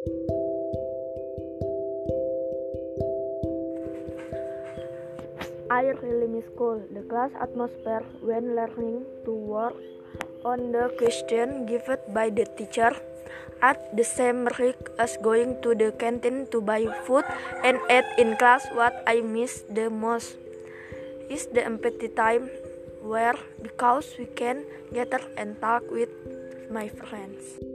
I really miss school, the class atmosphere when learning to work on the question given by the teacher at the same rate as going to the canteen to buy food and eat in class what I miss the most is the empty time where because we can gather and talk with my friends.